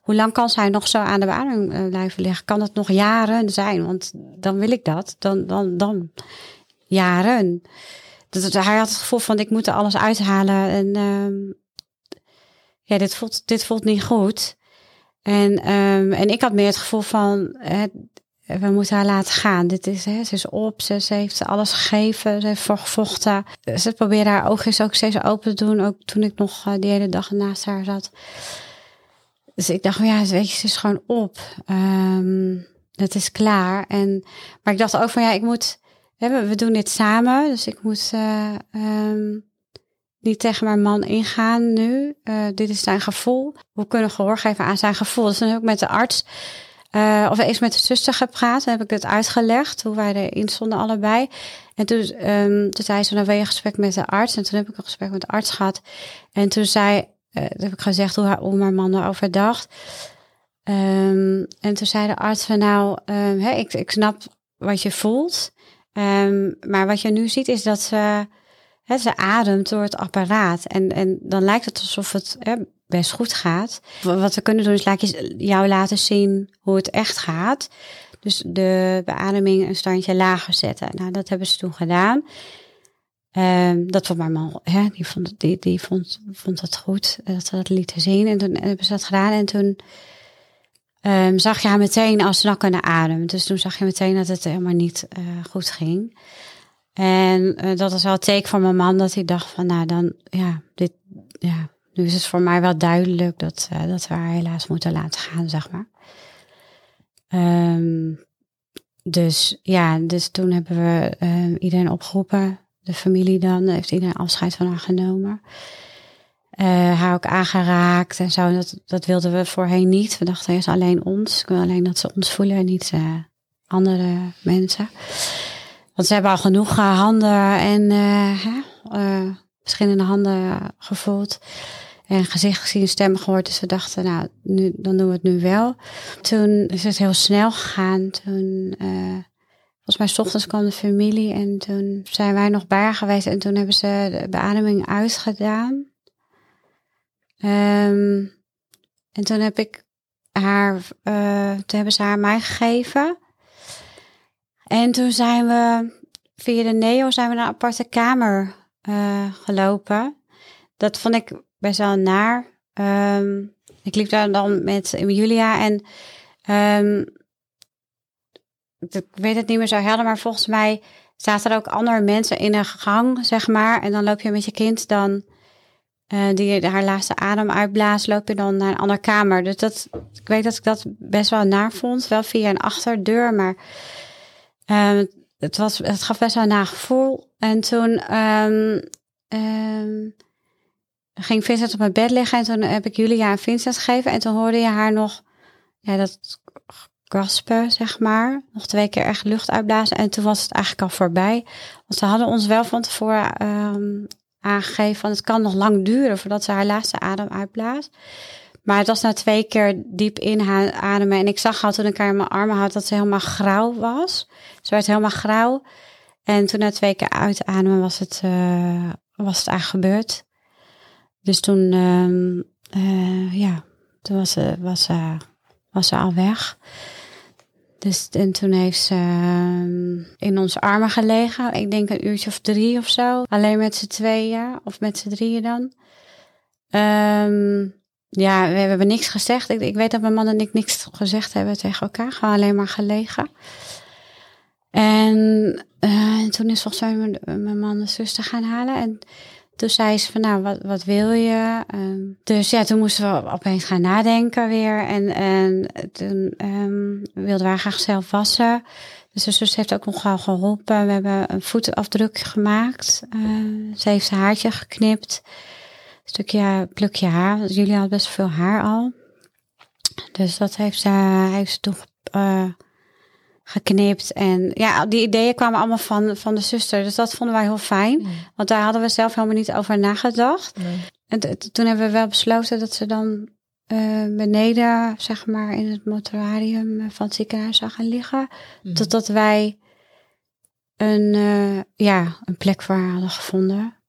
hoe lang kan zij nog zo aan de beademing blijven liggen? Kan het nog jaren zijn? Want dan wil ik dat. Dan, dan, dan jaren. Dat, hij had het gevoel van ik moet er alles uithalen. En um, ja, dit voelt, dit voelt niet goed. En, um, en ik had meer het gevoel van, we moeten haar laten gaan. Dit is, hè, ze is op, ze, ze heeft alles gegeven, ze heeft voor gevochten. Ze probeerde haar oogjes ook steeds open te doen, ook toen ik nog uh, die hele dag naast haar zat. Dus ik dacht, ja, weet je, ze is gewoon op. Um, het is klaar. En, maar ik dacht ook van, ja, ik moet, we, doen dit samen, dus ik moet um, niet tegen mijn man ingaan nu. Dit is zijn gevoel. We kunnen gehoor geven aan zijn gevoel. Dus dan ik met de arts, uh, of eens met de zuster gepraat. Dan heb ik het uitgelegd, hoe wij erin stonden allebei. En toen, um, toen zei ze, dan wil je een gesprek met de arts. En toen heb ik een gesprek met de arts gehad. En toen zei, uh, heb ik gezegd hoe, hoe mijn man erover dacht. Um, en toen zei de arts van nou, hè, ik, ik snap wat je voelt. Maar wat je nu ziet is dat ze ze ademt door het apparaat. En, en dan lijkt het alsof het best goed gaat. Wat we kunnen doen is laat je, jou laten zien hoe het echt gaat. Dus de beademing een standje lager zetten. Nou, dat hebben ze toen gedaan. Um, dat vond mijn man, hè, die, vond, die, die vond, vond het goed dat ze dat lieten zien. En toen hebben ze dat gedaan. En toen um, zag je haar meteen alsnog kunnen ademen. Dus toen zag je meteen dat het helemaal niet uh, goed ging. En uh, dat was wel het teken van mijn man dat hij dacht van nou dan ja, dit, ja, nu is het voor mij wel duidelijk dat, uh, dat we haar helaas moeten laten gaan, zeg maar. Um, dus ja, dus toen hebben we uh, iedereen opgeroepen, de familie dan, heeft iedereen afscheid van haar genomen. Uh, haar ook aangeraakt en zo. Dat, dat wilden we voorheen niet. We dachten eerst alleen ons. Ik wil alleen dat ze ons voelen en niet andere mensen. Want ze hebben al genoeg handen en verschillende handen gevoeld. En gezicht gezien, stemmen gehoord. Dus we dachten, nou, nu, dan doen we het nu wel. Toen is het heel snel gegaan. Toen, volgens mij, s ochtends kwam de familie. En toen zijn wij nog bij haar geweest. En toen hebben ze de beademing uitgedaan. Um, en toen heb ik haar, toen hebben ze haar mij gegeven. En toen zijn we via de Neo zijn we naar een aparte kamer uh, gelopen. Dat vond ik best wel naar. Um, ik liep daar dan met Julia en um, ik weet het niet meer zo helder, maar volgens mij zaten er ook andere mensen in een gang, zeg maar. En dan loop je met je kind dan, uh, die haar laatste adem uitblaast, loop je dan naar een andere kamer. Dus dat, ik weet dat ik dat best wel naar vond, wel via een achterdeur, maar uh, het, was, het gaf best wel een nagevoel. En toen um, um, ging Vincent op mijn bed liggen en toen heb ik Julia aan Vincent gegeven. En toen hoorde je haar nog ja, dat gaspen, zeg maar. Nog twee keer echt lucht uitblazen. En toen was het eigenlijk al voorbij. Want ze hadden ons wel van tevoren um, aangegeven van het kan nog lang duren voordat ze haar laatste adem uitblaast. Maar het was na twee keer diep inademen. En ik zag al toen ik haar in mijn armen had dat ze helemaal grauw was. Ze werd helemaal grauw. En toen na twee keer uitademen was het, uh, was het eigenlijk gebeurd. Dus toen, uh, ja, toen was ze, was, ze, was ze al weg. Dus en toen heeft ze uh, in onze armen gelegen. Ik denk een uurtje of drie of zo. Alleen met z'n tweeën. Of met z'n drieën dan. Um, ja, we hebben niks gezegd. Ik, ik, weet dat mijn man en ik niks gezegd hebben tegen elkaar. Gewoon alleen maar gelegen. En uh, toen is volgens mij mijn, man de zuster gaan halen. En toen zei ze van, nou, wat, wat wil je? Um, dus ja, toen moesten we opeens gaan nadenken weer. En, en toen um, wilden wij graag zelf wassen. Dus de zus heeft ook nogal geholpen. We hebben een voetafdruk gemaakt. Uh, ze heeft zijn haartje geknipt. Stukje plukje haar. Jullie hadden best veel haar al. Dus dat heeft ze, heeft ze toen uh, geknipt. En ja, die ideeën kwamen allemaal van, van de zuster. Dus dat vonden wij heel fijn. Want daar hadden we zelf helemaal niet over nagedacht. Nee. En toen hebben we wel besloten dat ze dan uh, beneden, zeg maar, in het mortuarium van het ziekenhuis zou gaan liggen. Mm. Totdat wij een, uh, ja, een plek voor haar hadden gevonden.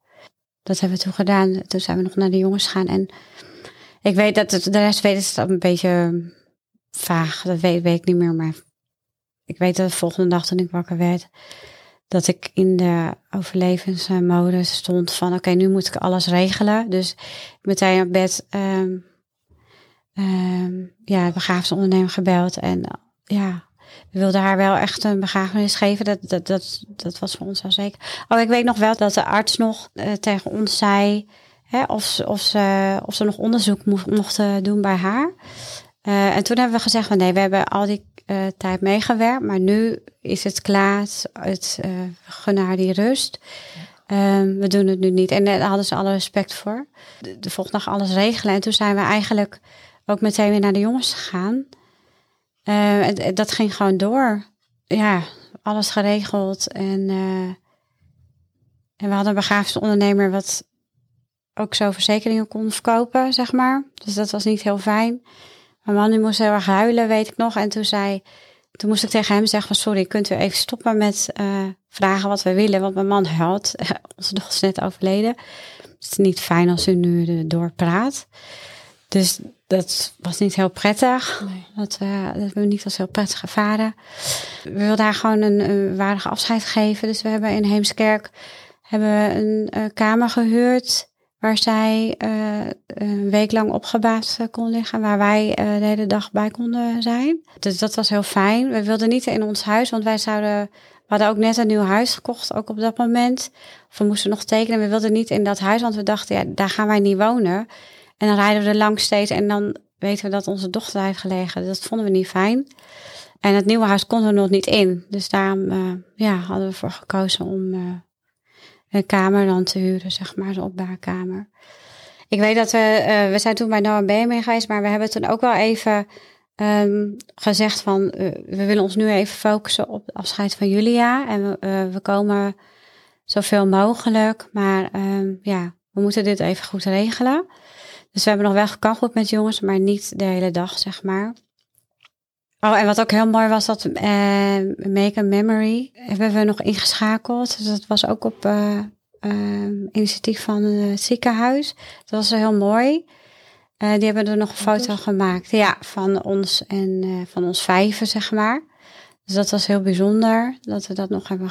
Dat hebben we toen gedaan. Toen zijn we nog naar de jongens gegaan. En ik weet dat het, de rest weet het een beetje vaag. Dat weet, weet ik niet meer. Maar ik weet dat de volgende dag toen ik wakker werd, dat ik in de overlevensmodus stond van oké, nu moet ik alles regelen. Dus meteen op bed um, um, ja, begrafenisondernemer gebeld. En ja, we wilden haar wel echt een begrafenis geven. Dat, dat, dat, dat was voor ons wel zeker. Oh, ik weet nog wel dat de arts nog uh, tegen ons zei hè, of, ze, of, ze, of ze nog onderzoek mochten doen bij haar. Uh, en toen hebben we gezegd van nee, we hebben al die uh, tijd meegewerkt, maar nu is het klaar. Het uh, gunnen haar die rust. Um, we doen het nu niet. En daar hadden ze alle respect voor. De, de volgende dag alles regelen. En toen zijn we eigenlijk ook meteen weer naar de jongens gegaan. Uh, dat ging gewoon door. Ja, alles geregeld. En, uh, en we hadden een begrafenisondernemer wat ook zo verzekeringen kon verkopen, zeg maar. Dus dat was niet heel fijn. Mijn man die moest heel erg huilen, weet ik nog. En toen zei, toen moest ik tegen hem zeggen van sorry, kunt u even stoppen met vragen wat we willen. Want mijn man huilt. *laughs* Onze dochter is net overleden. Het is niet fijn als u nu doorpraat. Dus dat was niet heel prettig. Nee. Dat, uh, dat we niet als heel prettig ervaren. We wilden haar gewoon een, een waardige afscheid geven. Dus we hebben in Heemskerk hebben een, een kamer gehuurd waar zij uh, een week lang opgebaat kon liggen, waar wij de hele dag bij konden zijn. Dus dat was heel fijn. We wilden niet in ons huis, want wij zouden, we hadden ook net een nieuw huis gekocht, ook op dat moment. Of we moesten nog tekenen. We wilden niet in dat huis, want we dachten, ja, daar gaan wij niet wonen. En dan rijden we er langs steeds en dan weten we dat onze dochter heeft gelegen. Dat vonden we niet fijn. En het nieuwe huis konden we nog niet in. Dus daarom uh, ja, hadden we voor gekozen om uh, een kamer dan te huren, zeg maar, een opbaarkamer. Ik weet dat we, uh, we zijn toen bij Noah mee geweest, maar we hebben toen ook wel even um, gezegd van, we willen ons nu even focussen op het afscheid van Julia. En we, we komen zoveel mogelijk, maar um, ja, we moeten dit even goed regelen. Dus we hebben nog wel gekankeld met jongens, maar niet de hele dag, zeg maar. Oh, en wat ook heel mooi was, dat uh, Make a Memory hebben we nog ingeschakeld. Dus dat was ook op uh, uh, initiatief van het ziekenhuis. Dat was heel mooi. die hebben er nog een foto gemaakt. Ja, van ons en van ons vijven, zeg maar. Dus dat was heel bijzonder dat we dat nog hebben,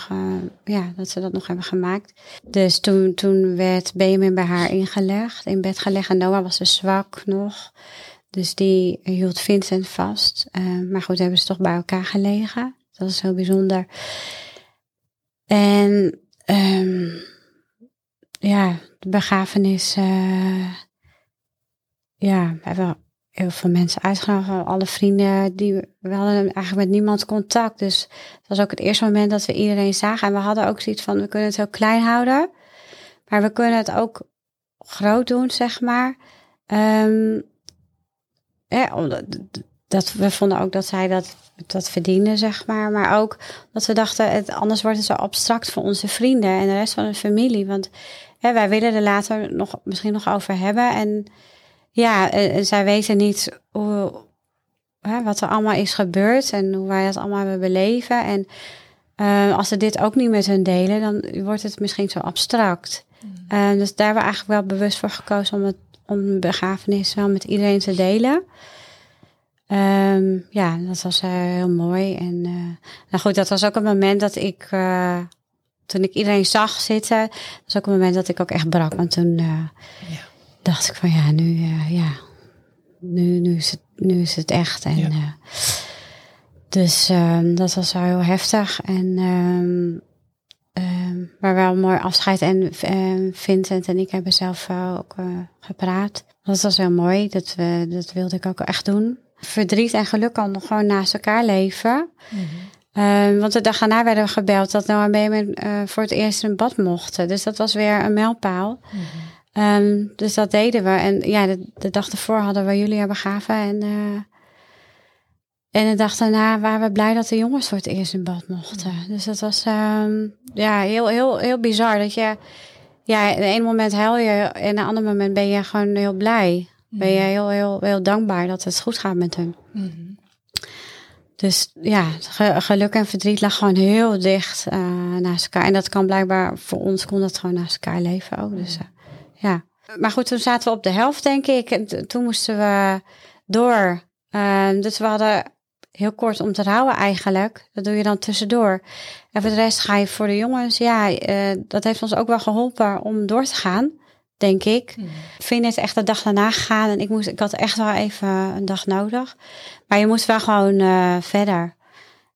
ja, dat ze dat nog hebben gemaakt. Dus toen, toen werd Benjamin bij haar ingelegd, in bed gelegd. En Noah was dus zwak nog. Dus die hield Vincent vast. Uh, maar goed, hebben ze toch bij elkaar gelegen. Dat was heel bijzonder. En um, ja, de begrafenis. Uh, ja, hebben heel veel mensen uitgenodigd. Alle vrienden, die, we hadden eigenlijk met niemand contact. Dus het was ook het eerste moment dat we iedereen zagen. En we hadden ook zoiets van, we kunnen het heel klein houden. Maar we kunnen het ook groot doen, zeg maar. Um, ja, dat, we vonden ook dat zij dat, dat verdiende, zeg maar. Maar ook dat we dachten, het, anders wordt het zo abstract voor onze vrienden en de rest van de familie. Want wij willen er later nog, misschien nog over hebben. En ja, en, zij weten niet hoe, wat er allemaal is gebeurd en hoe wij dat allemaal hebben beleven. En uh, als ze dit ook niet met hun delen, dan wordt het misschien zo abstract. Uh, dus daar hebben we eigenlijk wel bewust voor gekozen om het om begrafenis wel met iedereen te delen. Um, ja, dat was uh, heel mooi. En uh, nou goed, dat was ook een moment dat ik, uh, toen ik iedereen zag zitten, dat was ook een moment dat ik ook echt brak. Want toen ja. Dacht ik van ja, nu, ja, nu, nu, is het, nu is het echt. En, ja. dus ehm, dat was wel heel heftig. En um, Um, maar wel een mooi afscheid. En uh, Vincent en ik hebben zelf uh, ook uh, gepraat. Dat was heel mooi. Dat, we, dat wilde ik ook echt doen. Verdriet en geluk kan nog gewoon naast elkaar leven. Mm Ehm, want de dag daarna werden we gebeld dat Noah Benjamin eh, voor het eerst in bad mochten. Dus dat was weer een mijlpaal. Ehm, dus dat deden we. En ja, de, de dag ervoor hadden we Julia begraven. En, eh, en de dag daarna waren we blij dat de jongens voor het eerst in bad mochten. Dus dat was ehm, ja, heel, heel, heel bizar. Dat je, ja, in een moment huil je en in een ander moment ben je gewoon heel blij. Ben je heel, heel, heel dankbaar dat het goed gaat met hem. Dus ja, ge- geluk en verdriet lag gewoon heel dicht eh, naast elkaar. En dat kan blijkbaar, voor ons kon dat gewoon naast elkaar leven ook. Dus eh, ja. Maar goed, toen zaten we op de helft, denk ik. En toen moesten we door. Ehm, dus we hadden heel kort om te rouwen eigenlijk. Dat doe je dan tussendoor. En voor de rest ga je voor de jongens. Ja, eh, dat heeft ons ook wel geholpen om door te gaan, denk ik. Vind het echt de dag daarna gegaan. En ik, moest, ik had echt wel even een dag nodig. Maar je moest wel gewoon eh, verder.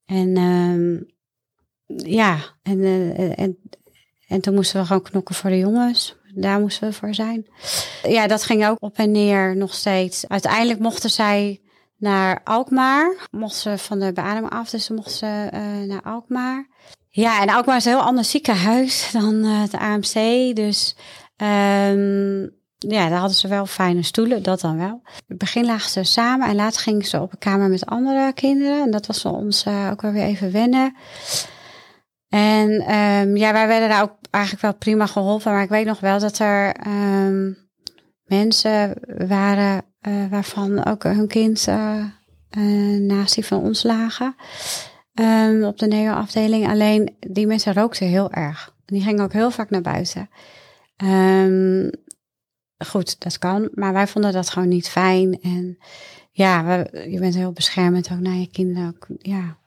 En ehm, ja, en, eh, en, en toen moesten we gewoon knokken voor de jongens. Daar moesten we voor zijn. Ja, dat ging ook op en neer nog steeds. Uiteindelijk mochten zij naar Alkmaar. Mochten ze van de beademing af, dus mochten ze eh, naar Alkmaar. Ja, en Alkmaar is een heel ander ziekenhuis *laughs* dan eh, het AMC. Dus ehm, ja, daar hadden ze wel fijne stoelen, dat dan wel. In het begin lagen ze samen en later gingen ze op een kamer met andere kinderen. En dat was voor ons ook wel weer even wennen. En ehm, ja, wij werden daar ook eigenlijk wel prima geholpen. Maar ik weet nog wel dat er ehm, mensen waren eh, waarvan ook hun kind eh, naast die van ons lagen. Ehm, op de neo-afdeling. Alleen die mensen rookten heel erg. Die gingen ook heel vaak naar buiten. Goed, dat kan. Maar wij vonden dat gewoon niet fijn. En ja, we, je bent heel beschermend ook naar je kinderen. Ook, ja.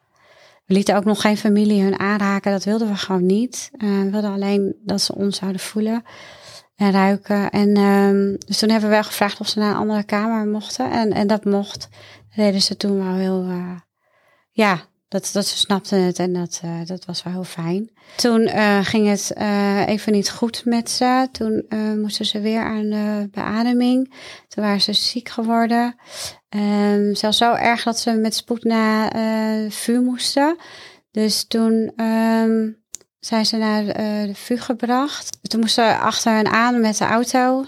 We lieten ook nog geen familie hun aanraken. Dat wilden we gewoon niet. Eh, we wilden alleen dat ze ons zouden voelen en ruiken. En ehm, dus toen hebben we wel gevraagd of ze naar een andere kamer mochten. En, en dat mocht. Dat deden ze toen wel heel... eh, ja, dat, dat ze snapten het en dat, eh, dat was wel heel fijn. Toen eh, ging het eh, even niet goed met ze. Toen moesten ze weer aan de beademing. Toen waren ze ziek geworden. Ehm, zelfs zo erg dat ze met spoed naar vuur moesten. Dus toen ehm, zijn ze naar de vuur gebracht. Toen moesten ze achter hen aan met de auto.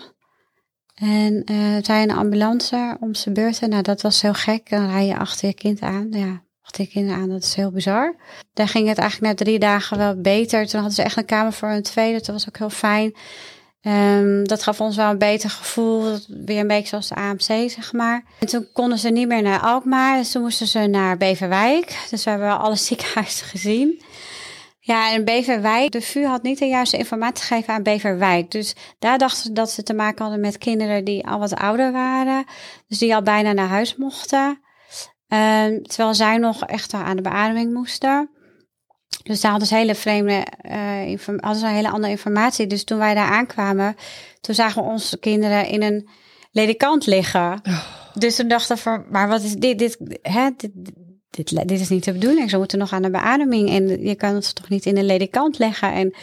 En zijn een ambulance om zijn beurten. Nou, dat was heel gek. Dan rij je achter je kind aan. Ja, je kinderen aan, dat is heel bizar. Daar ging het eigenlijk na drie dagen wel beter. Toen hadden ze echt een kamer voor een tweede. Dat was ook heel fijn. Ehm, dat gaf ons wel een beter gevoel. Weer een beetje zoals de AMC, zeg maar. En toen konden ze niet meer naar Alkmaar. Dus toen moesten ze naar Beverwijk. Dus we hebben wel alle ziekenhuizen gezien. Ja, en Beverwijk, de VU had niet de juiste informatie gegeven aan Beverwijk. Dus daar dachten ze dat ze te maken hadden met kinderen die al wat ouder waren. Dus die al bijna naar huis mochten. Ehm, terwijl zij nog echt aan de beademing moesten. Dus daar hadden ze hele vreemde, inform- hadden ze een hele andere informatie. Dus toen wij daar aankwamen, toen zagen we onze kinderen in een ledikant liggen. Dus toen dachten we van, maar wat is dit? Dit, hè, dit, dit, dit is niet de bedoeling. Ze moeten nog aan de beademing en je kan het toch niet in een ledikant leggen. En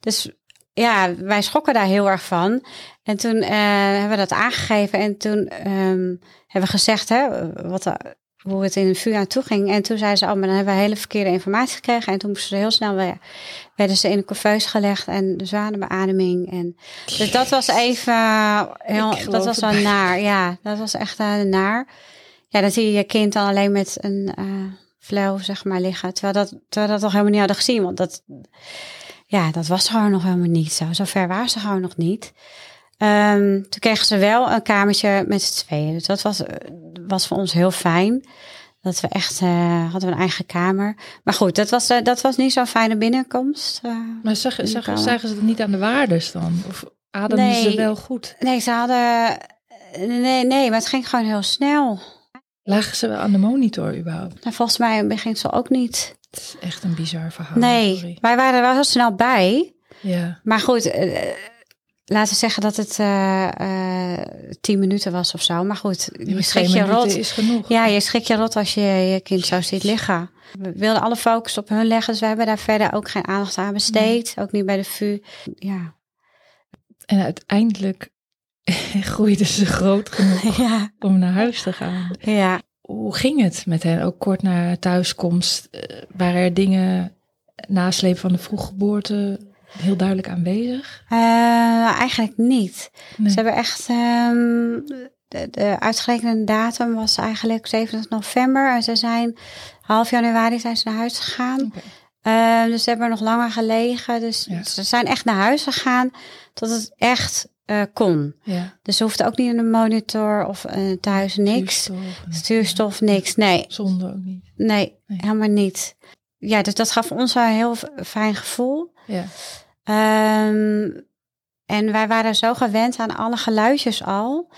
dus ja, wij schokken daar heel erg van. En toen eh, hebben we dat aangegeven en toen ehm, hebben we gezegd hè, wat, hoe het in het vuur aan toe ging. En toen zeiden ze, oh, maar dan hebben we hele verkeerde informatie gekregen. En toen moesten ze heel snel weer, werden ze in een couveuse gelegd en de zware beademing. En, dus dat was even, heel, Ik geloof dat was wel naar. Ja, dat was echt eh, naar. Ja, dan zie je je kind dan alleen met een eh flow, zeg maar, liggen. Terwijl dat, terwijl dat toch helemaal niet hadden gezien. Want dat, ja, dat was gewoon nog helemaal niet zo. Zo ver waren ze gewoon nog niet. Ehm, toen kregen ze wel een kamertje met z'n tweeën. Dus dat was, eh, was voor ons heel fijn. Dat we echt eh, hadden we een eigen kamer. Maar goed, dat was, eh, dat was niet zo'n fijne binnenkomst. eh. Maar zeggen, kan. zeggen ze het niet aan de waardes dan? Of ademden ze wel goed? nee, ze hadden. Nee, nee, maar het ging gewoon heel snel. Lagen ze wel aan de monitor überhaupt? Nou, volgens mij in beginsel ook niet. Het is echt een bizar verhaal. Nee, sorry. wij waren er wel heel snel bij. Ja. Maar goed, laten we zeggen dat het eh, eh, tien minuten was of zo. Maar goed, je Maar schrik je rot. is genoeg. Ja, je schrik je rot als je je kind zo ziet liggen. We wilden alle focus op hun leggen, dus we hebben daar verder ook geen aandacht aan besteed. Ook niet bij de VU. Ja, En uiteindelijk *laughs* groeiden ze groot genoeg *laughs* ja, om naar huis te gaan. ja. hoe ging het met hen? Ook kort na thuiskomst, uh, waren er dingen nasleep van de vroeggeboorte heel duidelijk aanwezig? Uh, eigenlijk niet. Nee. Ze hebben echt. Um, de, de uitgerekende datum was eigenlijk 27 november. En ze zijn half januari zijn ze naar huis gegaan. Okay. Uh, dus ze hebben nog langer gelegen. Dus ja. ze zijn echt naar huis gegaan tot het echt uh, kon. Ja. Dus ze hoefde ook niet in een monitor of uh, thuis niks. Stuurstof, Stuurstof niks. Nee. Zonde ook niet. Nee, nee, helemaal niet. Ja, dus dat gaf ons een heel fijn gevoel. Ja. Um, en wij waren zo gewend aan alle geluidjes al.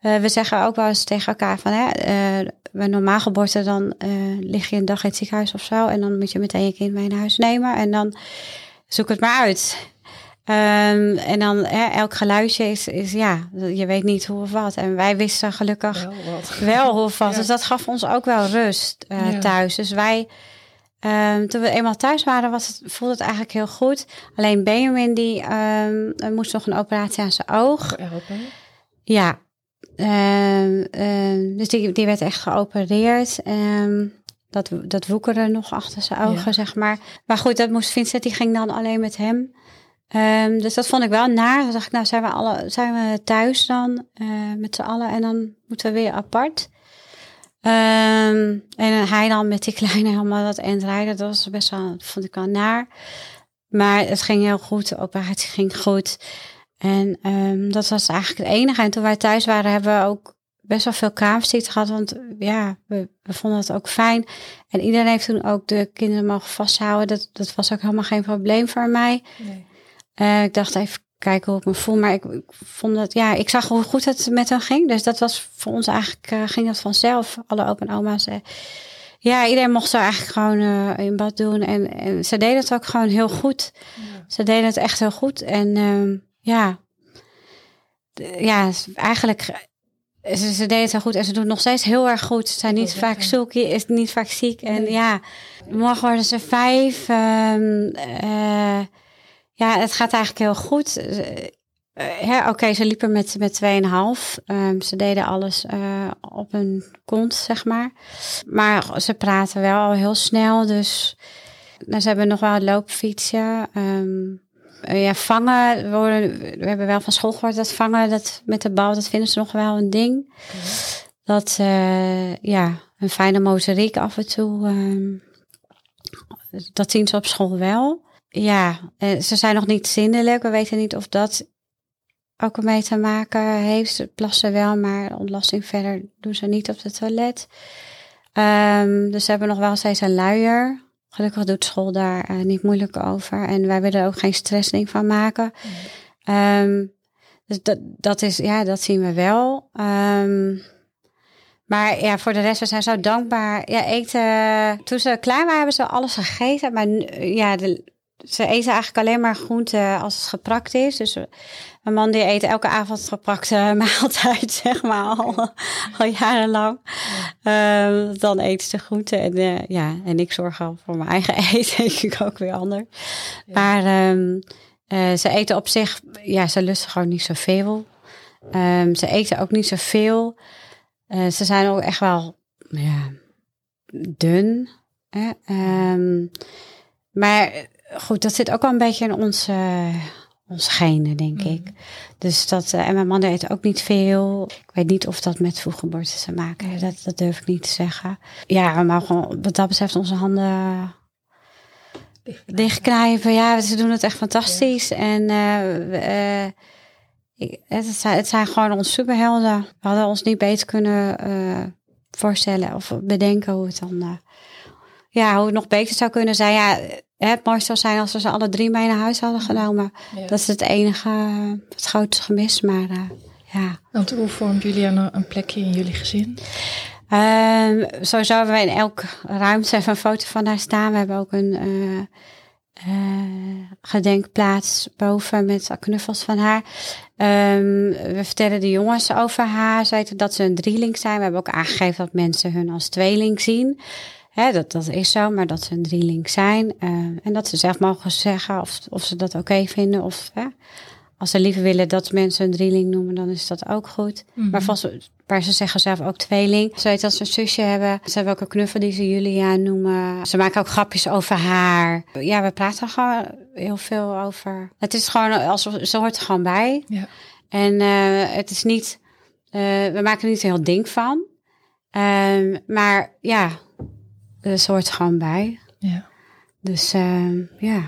Uh, we zeggen ook wel eens tegen elkaar van, hè, uh, bij normaal geboorte dan uh, lig je een dag in het ziekenhuis of zo. En dan moet je meteen je kind mee naar huis nemen. En dan zoek het maar uit. Um, en dan hè, elk geluidje is, is, ja, je weet niet hoe of wat. En wij wisten gelukkig wel, wel hoe of wat. *laughs* Ja. Dus dat gaf ons ook wel rust ja. thuis. Dus wij Um, toen we eenmaal thuis waren, was het, voelde het eigenlijk heel goed. Alleen Benjamin, die um, moest nog een operatie aan zijn oog. Ja. Um, dus die, die werd echt geopereerd. dat, dat woekerde nog achter zijn ogen, ja. zeg maar. Maar goed, dat moest Vincent, die ging dan alleen met hem. dus dat vond ik wel naar. Dan dacht ik, nou zijn we, alle, zijn we thuis dan uh, met z'n allen en dan moeten we weer apart. Um, en hij dan met die *laughs* kleine helemaal dat rijden, dat was best wel, vond ik wel naar. Maar het ging heel goed, de operatie ging goed. En um, dat was eigenlijk het enige. En toen wij thuis waren, hebben we ook best wel veel kamerstiet gehad. Want ja, we, we, vonden het ook fijn. En iedereen heeft toen ook de kinderen mogen vasthouden. Dat, dat was ook helemaal geen probleem voor mij. Nee. Uh, ik dacht even kijken hoe ik me voel. Maar ik, ik, vond dat, ja, ik zag hoe goed het met hem ging. Dus dat was voor ons eigenlijk, uh, ging dat vanzelf. Alle open oma's. Uh, ja, iedereen mocht ze eigenlijk gewoon uh, in bad doen. En, en ze deden het ook gewoon heel goed. Ja. Ze deden het echt heel goed. En ehm, ja, ja, eigenlijk ze, ze deden het heel goed en ze doen het nog steeds heel erg goed. Ze zijn niet vaak zoek, is niet vaak ziek. En ja, morgen worden ze vijf. Um, uh, ja, het gaat eigenlijk heel goed. Uh, Oké, okay, ze liepen met, met 2,5. Um, ze deden alles uh, op hun kont, zeg maar. Maar ze praten wel al heel snel. Dus nou, ze hebben nog wel een loopfietsje. Um, ja, vangen. We, worden, we hebben wel van school gehoord dat vangen dat met de bal, dat vinden ze nog wel een ding. Okay. Dat, uh, ja, een fijne motoriek af en toe. Um, dat zien ze op school wel ja, eh, ze zijn nog niet zindelijk. We weten niet of dat ook ermee te maken heeft. Ze plassen wel, maar ontlasting verder doen ze niet op het toilet. Um, dus ze hebben nog wel steeds een luier. Gelukkig doet school daar uh, niet moeilijk over. En wij willen er ook geen stressding van maken. Um, dus dat, dat is, ja, dat zien we wel. Um, maar ja, voor de rest, we zijn zo dankbaar. Ja, eten. Toen ze klein waren, hebben ze alles gegeten. Maar ja, de, ze eten eigenlijk alleen maar groenten als het geprakt is. Dus eh, mijn man die eet elke avond geprakte *laughs* maaltijd, zeg maar, al, al jarenlang. Ja. Um, dan eten ze groenten en, uh, ja, en ik zorg al voor mijn eigen *laughs* eten, denk ik ook weer anders. Ja. Maar um, uh, ze eten op zich, ja, ze lusten gewoon niet zoveel. Um, ze eten ook niet zoveel. Ze zijn ook echt wel, ja, dun. Hè? maar goed, dat zit ook wel een beetje in onze, ons genen, denk mm. ik. Dus dat, uh, en mijn man eet ook niet veel. Ik weet niet of dat met vroeggeboorte te maken heeft. Dat, dat durf ik niet te zeggen. Ja, we mogen wat dat betreft onze handen dichtknijpen. Ja, ze doen het echt fantastisch. Ja. En uh, het, zijn, het zijn gewoon onze superhelden. We hadden ons niet beter kunnen voorstellen of bedenken hoe het dan ja, hoe het nog beter zou kunnen zijn. Ja, het mooiste zou zijn als we ze alle drie mee naar huis hadden genomen. Ja. Dat is het enige, het grootste gemis. Maar uh, ja. Want hoe vormt jullie een, een plekje in jullie gezin? Um, sowieso hebben we in elk ruimte even een foto van haar staan. We hebben ook een uh, uh, gedenkplaats boven met knuffels van haar. Um, we vertellen de jongens over haar. Ze weten dat ze een drieling zijn. We hebben ook aangegeven dat mensen hun als tweeling zien. Hè, dat, dat is zo, maar dat ze een drieling zijn. Uh, en dat ze zelf mogen zeggen of, of ze dat oké okay vinden. Of hè, als ze liever willen dat mensen een drieling noemen, dan is dat ook goed. Mhm. Maar, vast, maar ze zeggen zelf ook tweeling. Ze weet dat ze een zusje hebben. Ze hebben ook een knuffel die ze Julia noemen. Ze maken ook grapjes over haar. Ja, we praten gewoon heel veel over. Het is gewoon, als, ze hoort er gewoon bij. Ja. En eh, het is niet, eh, we maken er niet een heel ding van. Ehm, maar ja, ze hoort gewoon bij. Ja. Dus ehm, ja,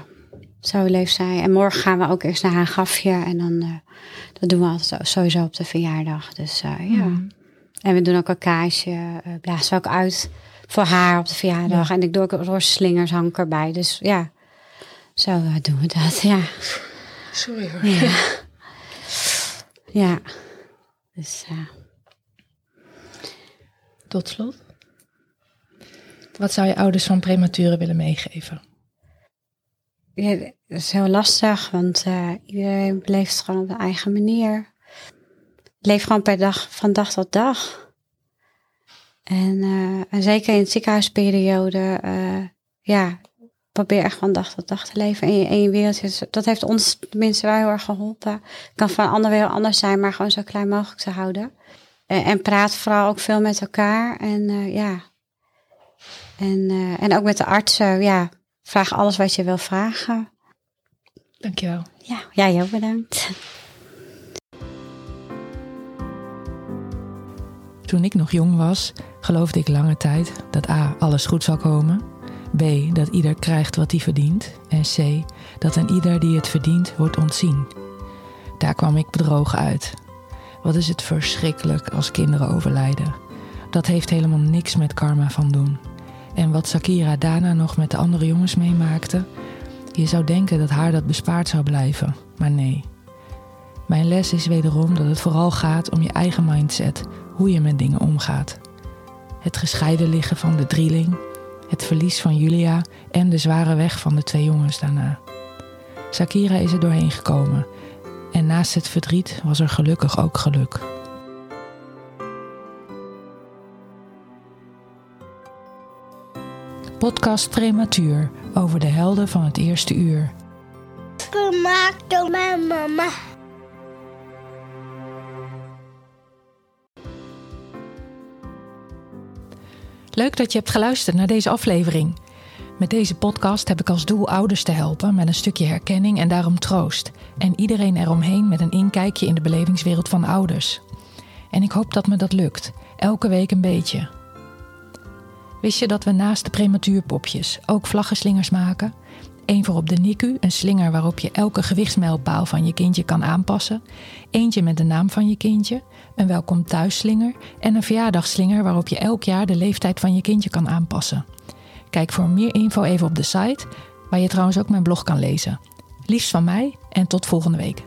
zo leeft zij. En morgen gaan we ook eerst naar haar grafje. En dan, eh, dat doen we altijd sowieso op de verjaardag. Dus eh, ja. Mhm. En we doen ook een kaarsje. eh blazen we ook uit voor haar op de verjaardag. En ik doe ook roze slingers hang ik erbij. Dus ja, zo doen we dat. Ja, Sorry hoor. ja. *laughs* ja. Dus Tot slot. Wat zou je ouders van prematuren willen meegeven? ja, dat is heel lastig. Want eh, iedereen beleeft het gewoon op een eigen manier. Leef gewoon per dag, van dag tot dag. En, eh, zeker in het ziekenhuisperiode, eh, ja, probeer echt van dag tot dag te leven. En je, en je wereldje, dat heeft ons tenminste wel heel erg geholpen. Kan van anderen weer anders zijn, maar gewoon zo klein mogelijk te houden. En praat vooral ook veel met elkaar. En ja, en, eh, en ook met de artsen, ja, vraag alles wat je wil vragen. Dankjewel. Ja, jij ook bedankt. Toen ik nog jong was, geloofde ik lange tijd dat A. alles goed zal komen. B. dat ieder krijgt wat hij verdient. En C. dat een ieder die het verdient wordt ontzien. Daar kwam ik bedrogen uit. Wat is het verschrikkelijk als kinderen overlijden. Dat heeft helemaal niks met karma van doen. En wat Sakira daarna nog met de andere jongens meemaakte, je zou denken dat haar dat bespaard zou blijven, maar nee. Mijn les is wederom dat het vooral gaat om je eigen mindset, hoe je met dingen omgaat. Het gescheiden liggen van de drieling, het verlies van Julia en de zware weg van de twee jongens daarna. Sakira is er doorheen gekomen en naast het verdriet was er gelukkig ook geluk. Podcast Prematuur over de helden van het eerste uur. Gemaakt door mijn mama. Leuk dat je hebt geluisterd naar deze aflevering. Met deze podcast heb ik als doel ouders te helpen met een stukje herkenning en daarom troost. En iedereen eromheen met een inkijkje in de belevingswereld van ouders. En ik hoop dat me dat lukt, elke week een beetje. Wist je dat we naast de prematuurpopjes ook vlaggenslingers maken? Eén voor op de NICU, een slinger waarop je elke gewichtsmijlpaal van je kindje kan aanpassen. Eentje met de naam van je kindje, een welkom thuisslinger en een verjaardagslinger waarop je elk jaar de leeftijd van je kindje kan aanpassen. Kijk voor meer info even op de site, waar je trouwens ook mijn blog kan lezen. Liefst van mij en tot volgende week.